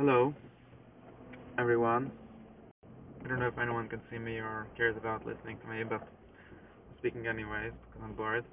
Hello, everyone. I don't know if anyone can see me or cares about listening to me, but I'm speaking anyways because I'm bored.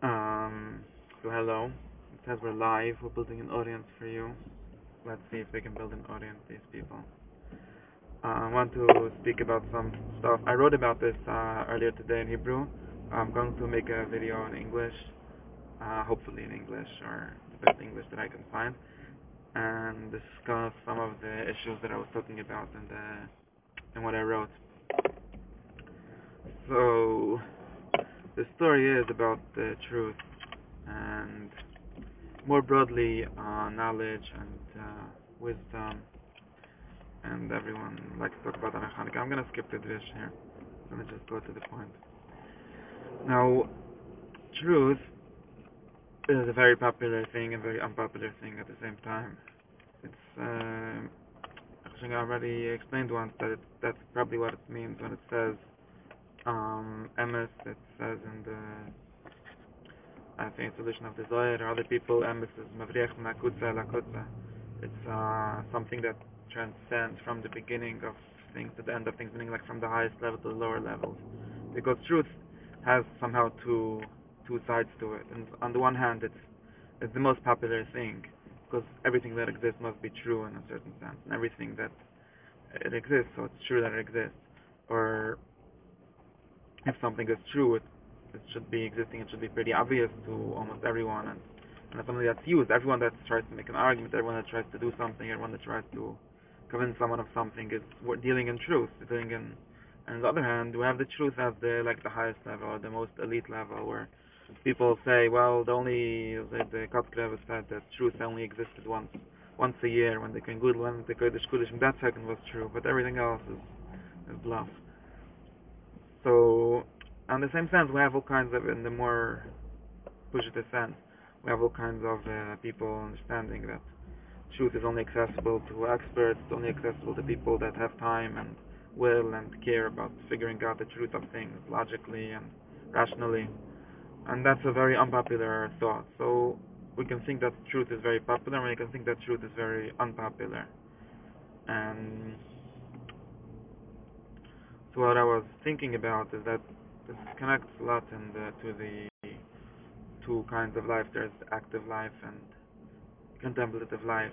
Um, so hello. It says we're live. We're building an audience for you. Let's see if we can build an audience, these people. Uh, I want to speak about some stuff. I wrote about this uh, earlier today in Hebrew. I'm going to make a video in English, uh, hopefully in English or the best English that I can find discuss some of the issues that I was talking about in the in what I wrote. So the story is about the truth and more broadly uh, knowledge and uh, wisdom and everyone likes to talk about Hanukkah. I'm gonna skip the dish here. I'm gonna just go to the point. Now truth is a very popular thing and very unpopular thing at the same time. It's, I already explained once that that's probably what it means when it says um, emes, it says in the I think solution of desire or other people, emes is mavriach makutza lakutza. It's uh, something that transcends from the beginning of things to the end of things, meaning like from the highest level to the lower levels. Because truth has somehow two two sides to it. And on the one hand, it's it's the most popular thing because everything that exists must be true in a certain sense, and everything that it exists, so it's true that it exists. Or if something is true, it, it should be existing. It should be pretty obvious to almost everyone, and and it's something that's used. Everyone that tries to make an argument, everyone that tries to do something, everyone that tries to convince someone of something is dealing in truth, dealing in. And on the other hand, we have the truth as the like the highest level, or the most elite level, where people say, well, the only the, the Kotzkrev said that truth only existed once once a year when they can good when the Kodesh and that second was true, but everything else is, is bluff. So, in the same sense, we have all kinds of, in the more positive sense, we have all kinds of uh, people understanding that truth is only accessible to experts, only accessible to people that have time and will and care about figuring out the truth of things logically and rationally and that's a very unpopular thought. So we can think that truth is very popular, and we can think that truth is very unpopular. And so what I was thinking about is that this connects a lot in the, to the two kinds of life. There's active life and contemplative life.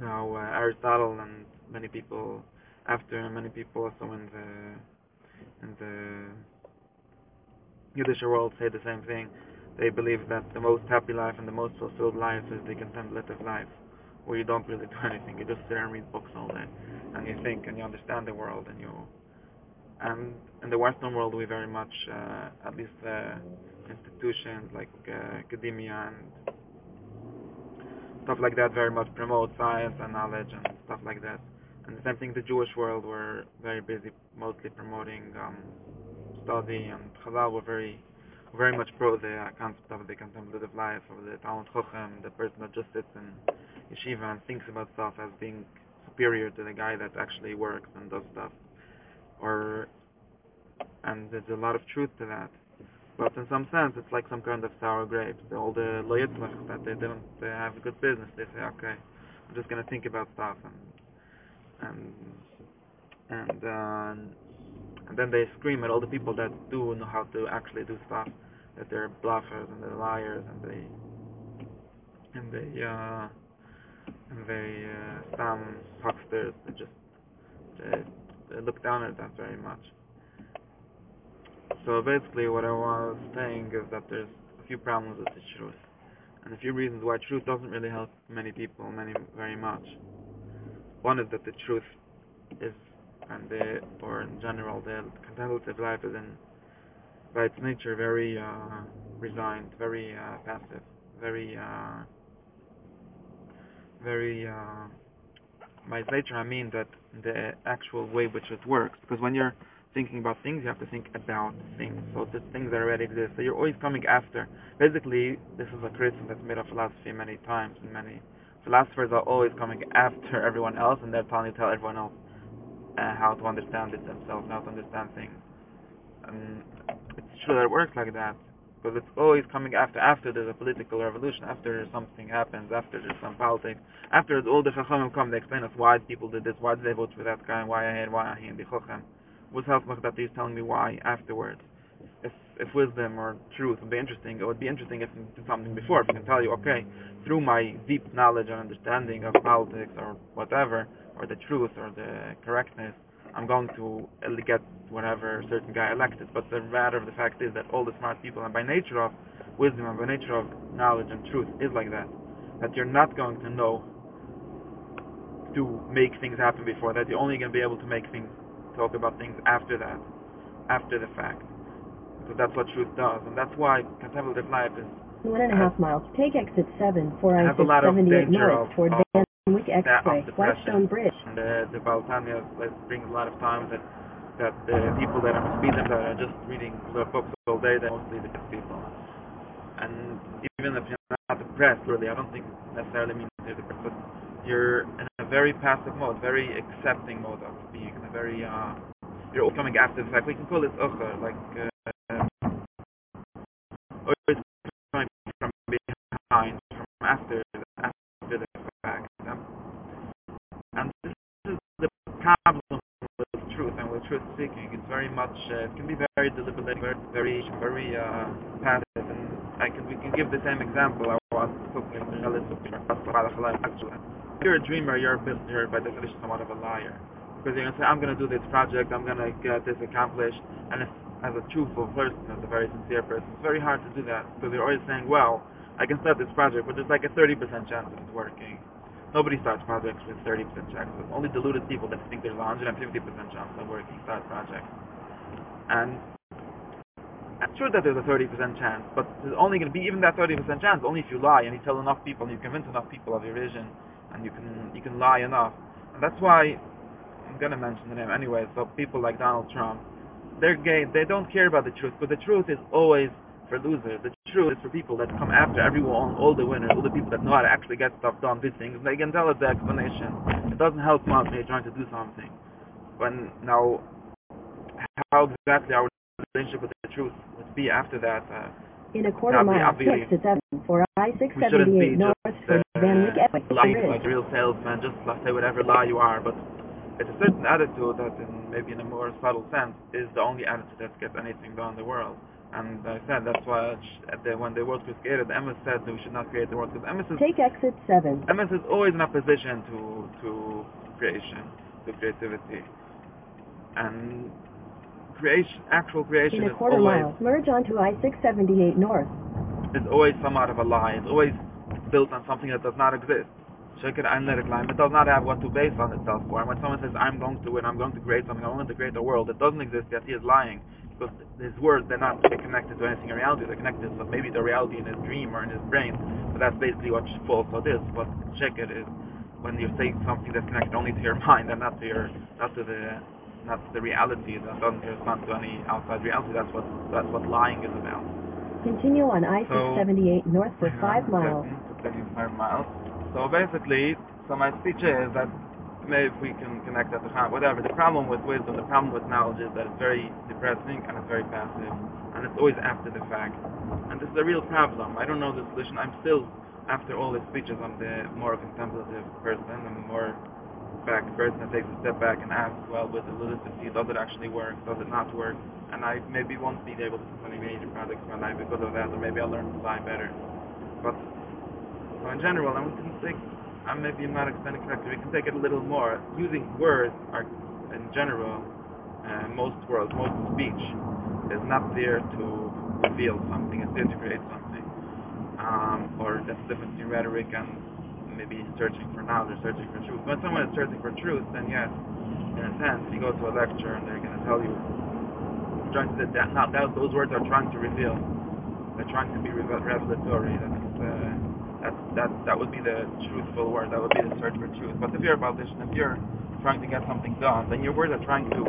Now uh, Aristotle and many people after many people also in the in the Yiddish world say the same thing. They believe that the most happy life and the most fulfilled life is the contemplative life, where you don't really do anything. You just sit and read books all day, and you think and you understand the world, and you. And in the Western world, we very much, uh, at least uh, institutions like uh, academia and stuff like that, very much promote science and knowledge and stuff like that. And the same thing, the Jewish world, we're very busy, mostly promoting. Um, study and Chazal were very very much pro the concept of the contemplative life, of the Talmid Chochem, the person that just sits in yeshiva and thinks about stuff as being superior to the guy that actually works and does stuff. Or and there's a lot of truth to that. But in some sense, it's like some kind of sour grapes. All the loyitzlach that they didn't they have a good business. They say, okay, I'm just gonna think about stuff and and and uh, and then they scream at all the people that do know how to actually do stuff, that they're bluffers and they're liars and they and they uh, and they uh, some hucksters. They just they, they look down at that very much. So basically, what I was saying is that there's a few problems with the truth, and a few reasons why truth doesn't really help many people, many very much. One is that the truth is and the, or in general, the contemplative life is in, by its nature, very uh, resigned, very uh, passive, very, uh, very, uh, by its nature, I mean that the actual way which it works, because when you're thinking about things, you have to think about things. So the things that already exist. So you're always coming after. Basically, this is a criticism that's made of philosophy many times, and many philosophers are always coming after everyone else, and they're trying to tell everyone else uh, how to understand it themselves, how to understand things. And it's true that it works like that, because it's always coming after after there's a political revolution, after something happens, after there's some politics, after all the chachamim come, they explain us why people did this, why did they vote for that guy, why I had, why I had the chacham. What's helpful that he's telling me why afterwards. If if wisdom or truth would be interesting, it would be interesting if did something before. If I can tell you, okay, through my deep knowledge and understanding of politics or whatever, or the truth or the correctness, I'm going to get whatever certain guy elected. But the matter of the fact is that all the smart people, and by nature of wisdom and by nature of knowledge and truth, is like that. That you're not going to know to make things happen before that. You're only going to be able to make things, talk about things after that, after the fact. Because that's what truth does. And that's why contemplative life is. One and a half miles. Take exit 7 for a lot of I-678 north toward of Van Wyck that- of depression. Whitestone Bridge. And the, the Baltania brings a lot of times that that the people that are speeding that are just reading the books all day, they're mostly the people. And even if you're not depressed, really, I don't think necessarily means you're depressed, but you're in a very passive mode, very accepting mode of being, in a very, uh, you're coming after the fact. We can call it ucha, like, uh, always coming from behind, from after, after the fact. Um, and this is the problem with truth and with truth seeking. It's very much, uh, it can be very deliberate, very, very, uh, passive. And I can, we can give the same example. I was talking If you're a dreamer, you're, a bit- by definition somewhat of a liar. Because you're going to say, I'm going to do this project, I'm going to get this accomplished. And if, as a truthful person, as a very sincere person, it's very hard to do that. Because you're always saying, well, I can start this project, but there's like a 30% chance of it working. Nobody starts projects with 30% chance. It's only deluded people that think there's a 150% chance of working start projects. And I'm sure that there's a 30% chance, but there's only going to be even that 30% chance only if you lie and you tell enough people and you convince enough people of your vision and you can you can lie enough. And that's why I'm going to mention the name anyway. So people like Donald Trump, they're gay. They don't care about the truth, but the truth is always for losers. The truth is for people that come after everyone, all the winners, all the people that know how to actually get stuff done, do things. They can tell us the explanation. It doesn't help out when they're trying to do something. When now, how exactly our relationship with truth would be after that? Uh, In a quarter mile, take exit 7 for we shouldn't be I-678 north just toward Van Wyck uh, Express lying like a real salesman, just like say whatever lie you are. But it's a certain attitude that, in maybe in a more subtle sense, is the only attitude that gets anything done in the world. And I said that's why at the, when the world was created, Emes said that we should not create the world because Emes is Take exit 7. Emes is always in opposition to to creation, to creativity, and creation, actual creation In a is always mile, merge onto I-678 north. is always somewhat of a lie. It's always built on something that does not exist. Sheker analytic line. It does not have what to base on itself for. And when someone says, I'm going to win, I'm going to create something, I'm going to create a world, it doesn't exist yet, he is lying. Because his words, they're not connected to anything in reality. They're connected to maybe the reality in his dream or in his brain. But that's basically what false thought is. What Sheker is when you're saying something that's connected only to your mind and not to your, not to the, to the reality that doesn't correspond to any outside reality. That's what, that's what lying is about. Continue on I-678 north for 5 miles. Five miles. So basically, so my speech is that maybe if we can connect that to whatever. The problem with wisdom, the problem with knowledge is that it's very depressing and it's very passive, and it's always after the fact. And this is a real problem. I don't know the solution. I'm still, after all these speeches, I'm the more contemplative person. I'm more back person that takes a step back and asks, well, with the validity, does it actually work? Does it not work? And I maybe won't be able to do any major projects in my life because of that, or maybe I'll learn to fly better. But so in general, I can think, I maybe I'm not explaining correctly. We can take it a little more. Using words are, in general, uh, most words, most speech is not there to reveal something. It's there to create something. Um, or that's the difference between rhetoric and maybe searching for knowledge or searching for truth. When someone is searching for truth, then yes, in a sense, if you go to a lecture and they're going to tell you, trying to that, not that those words are trying to reveal. They're trying to be revelatory. That's uh, that that that would be the truthful word. That would be the search for truth. But if you're a politician, if you're trying to get something done, then your words are trying to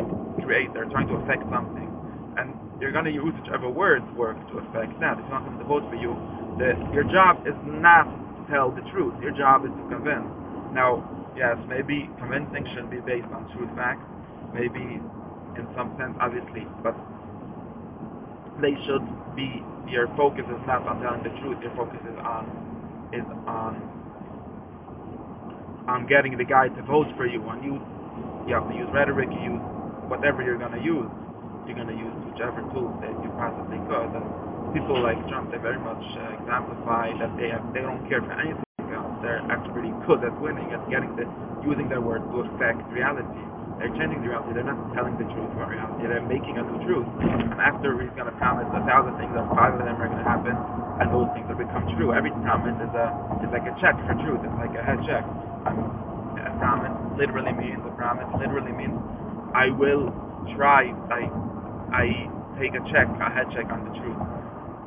create. They're trying to affect something, and you're going to use whichever words work to affect that. If you want them to vote for you, the, your job is not tell the truth. Your job is to convince. Now, yes, maybe convincing should be based on truth facts. Maybe in some sense, obviously, but they should be your focus is not on telling the truth. Your focus is on is on on getting the guy to vote for you. And you you have to use rhetoric. You use whatever you're going to use. You're going to use whichever tools that you possibly could. And people like Trump, they very much uh, exemplify that they have they don't care for anything else. They're actually good at winning, at getting the using their words to affect reality. They're changing the reality. They're not telling the truth about reality. They're making a new truth. And after he's going to promise a thousand things, or five of them are going to happen, and those things will become true. Every promise is a is like a check for truth. It's like a head check. Um, a promise literally means a promise literally means I will try. I I take a check, a head check on the truth.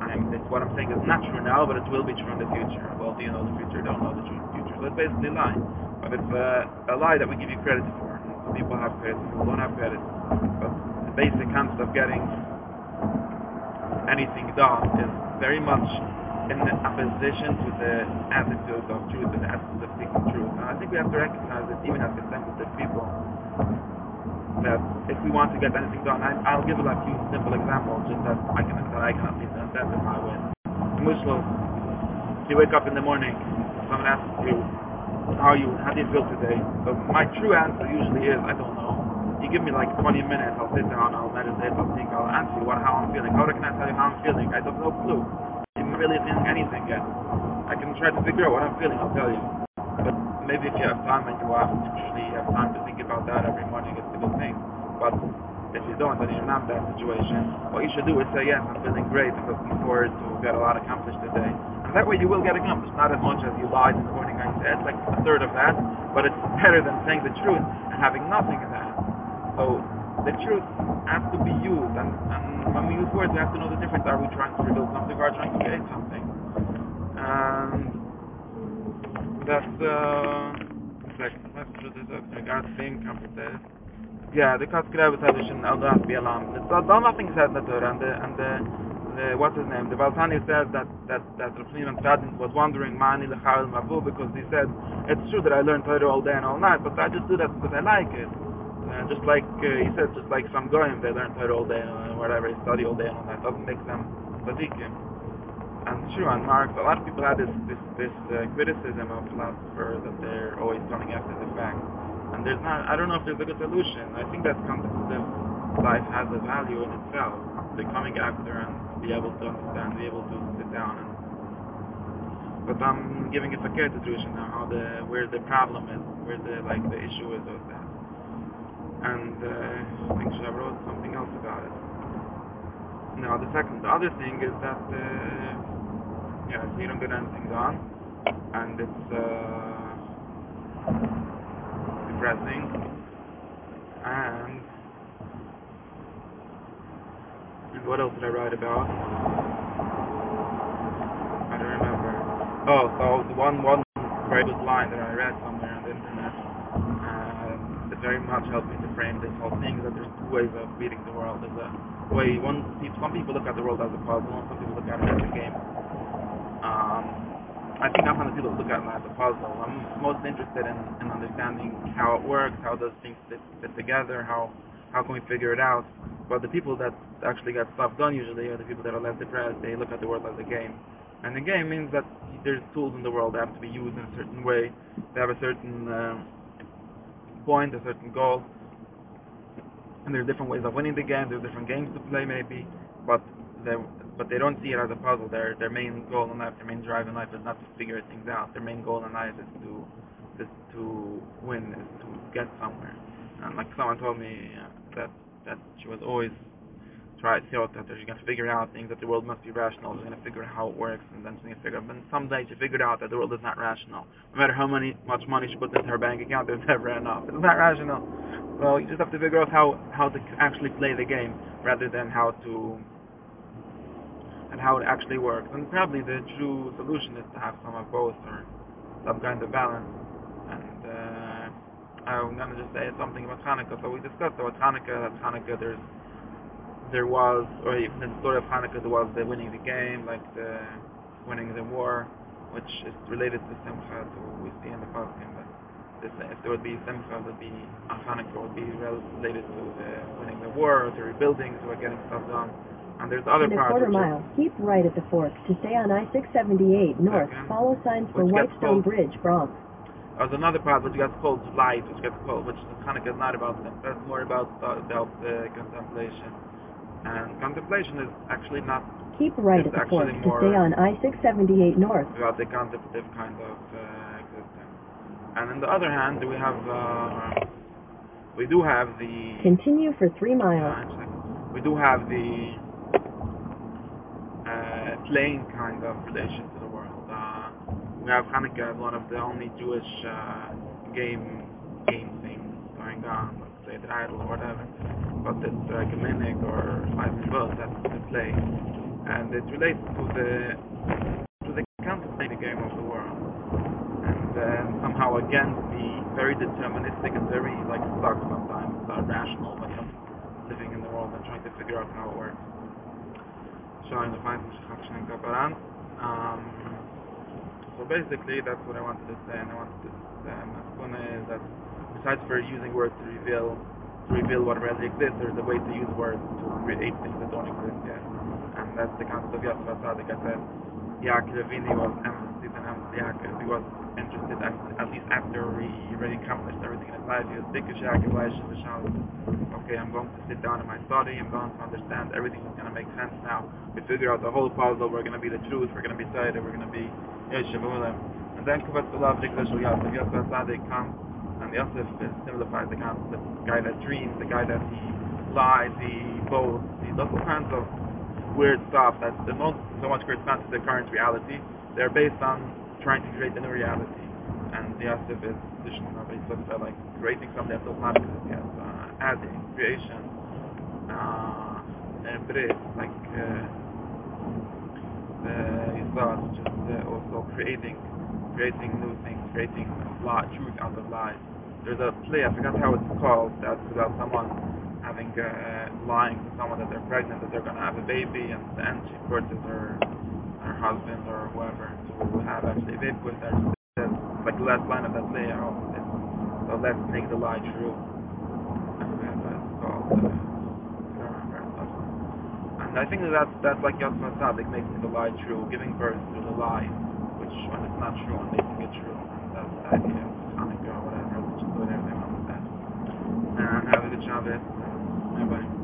I'm, it's what I'm saying is not true now, but it will be true in the future. Well, do you know the future? Don't know the future. So it's basically a lie. But it's a, a lie that we give you credit for. Some people have credit, some people don't have credit. But the basic concept of getting anything done is very much in opposition to the attitude of truth and the attitude of seeking truth. And I think we have to recognize that even as contemplative people, that if we want to get anything done, I, will give a few simple examples just that I can that I can at least identify with. Muslim, you wake up in the morning, someone asks you, how are you, how do you feel today? So my true answer usually is, I don't know. You give me like 20 minutes, I'll sit down, I'll meditate, I'll think, I'll answer you what, how I'm feeling. How can I tell you how I'm feeling? I have no clue. I'm really feeling anything yet. I can try to figure out what I'm feeling, I'll tell you. But maybe if you have time and you have, usually have time to about that every morning, it's a good thing. But if you don't, then you're not in that situation. What you should do is say, yes, I'm feeling great, I'm looking forward to get a lot accomplished today. And that way you will get accomplished. Not as much as you lied in the morning and said, like a third of that, but it's better than saying the truth and having nothing in that. So the truth has to be used, and, and when we use words, we have to know the difference. Are we trying to reveal something or are we trying to create something? And that's, uh, like, let's think, yeah, the Kaskrevet edition of the Alam. It's all nothing said in the Torah, and the, and the uh, what's his name? The Baltani says that that that Rav Shimon was wondering Mani Lechayil Mavu because he said it's true that I learn Torah all day and all night, but I just do that because I like it. Uh, just like uh, he said, just like some goyim, they learn Torah all day and whatever, they study all day and all night. Doesn't make them tzaddikim. And true, and Marx, a lot of people have this this this uh, criticism of philosophers that they're always coming after the fact. And there's not, I don't know if there's a good solution. I think that contemplative life has a value in itself. The coming after and be able to understand, be able to sit down and but I'm giving it a fakir situation now, how the where the problem is, where the like the issue is with that. And uh, I think I wrote something else about it. Now the second the other thing is that uh, yeah, so you don't get anything done and it's uh, depressing and what else did I write about? I don't remember. Oh, so the one one very good line that I read somewhere on the internet uh, that very much helped me to frame this whole thing is that there's two ways of reading the world. There's a way one some people look at the world as a puzzle, and some people look at it as a game. Um, I think I'm one of the people that look at it as a puzzle. I'm most interested in, in understanding how it works, how those things fit, fit together, how how can we figure it out? But the people that actually get stuff done usually are the people that are less depressed. They look at the world as a game. And the game means that there's tools in the world that have to be used in a certain way. They have a certain uh, point, a certain goal. And there's different ways of winning the game. There's different games to play maybe. But they but they don't see it as a puzzle. Their their main goal in life, their main drive in life is not to figure things out. Their main goal in life is to is to win, is to get somewhere. And like someone told me uh, that that she was always try to thought that she's to figure out things that the world must be rational. She's to figure out how it works, and then she's to figure. But someday she figured out that the world is not rational. No matter how many much money she puts into her bank account, there's never enough. It's not rational. Well, you just have to figure out how how to actually play the game rather than how to and how it actually works. And probably the true solution is to have some of both or some kind of balance. And uh, I'm going to just say something about Hanukkah. So we discussed about Hanukkah, that Hanukkah there's there was, or even the story of Hanukkah, there was the winning the game, like the winning the war, which is related to Simcha, to we see in the Paskin. But this, if there would be Simcha, it would be Hanukkah would be related to the winning the war, or the rebuilding, to getting stuff done. And there's other In a part quarter mile, keep right at the fork to stay on I-678 north. Second. Follow signs for Whitestone Bridge, Bronx. There's another part which gets called light, which gets called, which Hanukkah is not about them. That's more about uh, about uh, contemplation. And contemplation is actually not Keep right at the fork to stay on I-678 north. about the contemplative kind of uh, existence. And on the other hand, we have uh, we do have the Continue for three miles. uh, we do have the uh, plain kind of relation to the world. Uh, we have Hanukkah as one of the only Jewish uh, game game things going on. Let's say the idol or whatever, but it's uh, Geminik or Leibniz that's the play, and it relates to the to the contemplating game of the world, and uh, somehow against the very deterministic and very like stuck sometimes uh, rational way of living in the world and trying to figure out how it works. Showing the fine um, so basically that's what I wanted to say and I wanted to say is that besides for using words to reveal to reveal what really exists, there's a way to use words to create things that don't exist yet. And that's the concept of Yosef Hatzadik. I said Yaakov was emphasis and Yaakov. He was interested at, least after he already accomplished everything in his life. He was Dickish Yaakov. Okay, I'm going to sit down in my study. I'm going to understand everything is going to make sense now. We figure out the whole puzzle. We're going to be the truth. We're going to be Tzayda. We're going to be Yosef And then Kuvat Salav Dikdash Yosef. Yosef comes and Yosef simplifies the concept. The guy that dreams, the guy that he lies, he boasts, he does all kinds of weird stuff that the most so much corresponds to the current reality. They're based on trying to create a new reality. And the Yosef is position of a sort of like creating something that does not yet. Uh, adding, creation, uh, and bris, like uh, the Yisod, which is uh, also creating creating new things, creating lie, truth out of lies. There's a play, I forgot how it's called, that's about someone having uh, lying to someone that they're pregnant, that they're going to have a baby, and then she forces her her husband or whoever to have actually bib with her. Like the last line of that layer. So let's make the lie true. And I think that that's, that's like Yosma like making the lie true, giving birth to the lie, which when it's not true and making it true. That's the idea of Hanukkah or whatever, just is whatever they want with that. And have a good job. It. Bye-bye.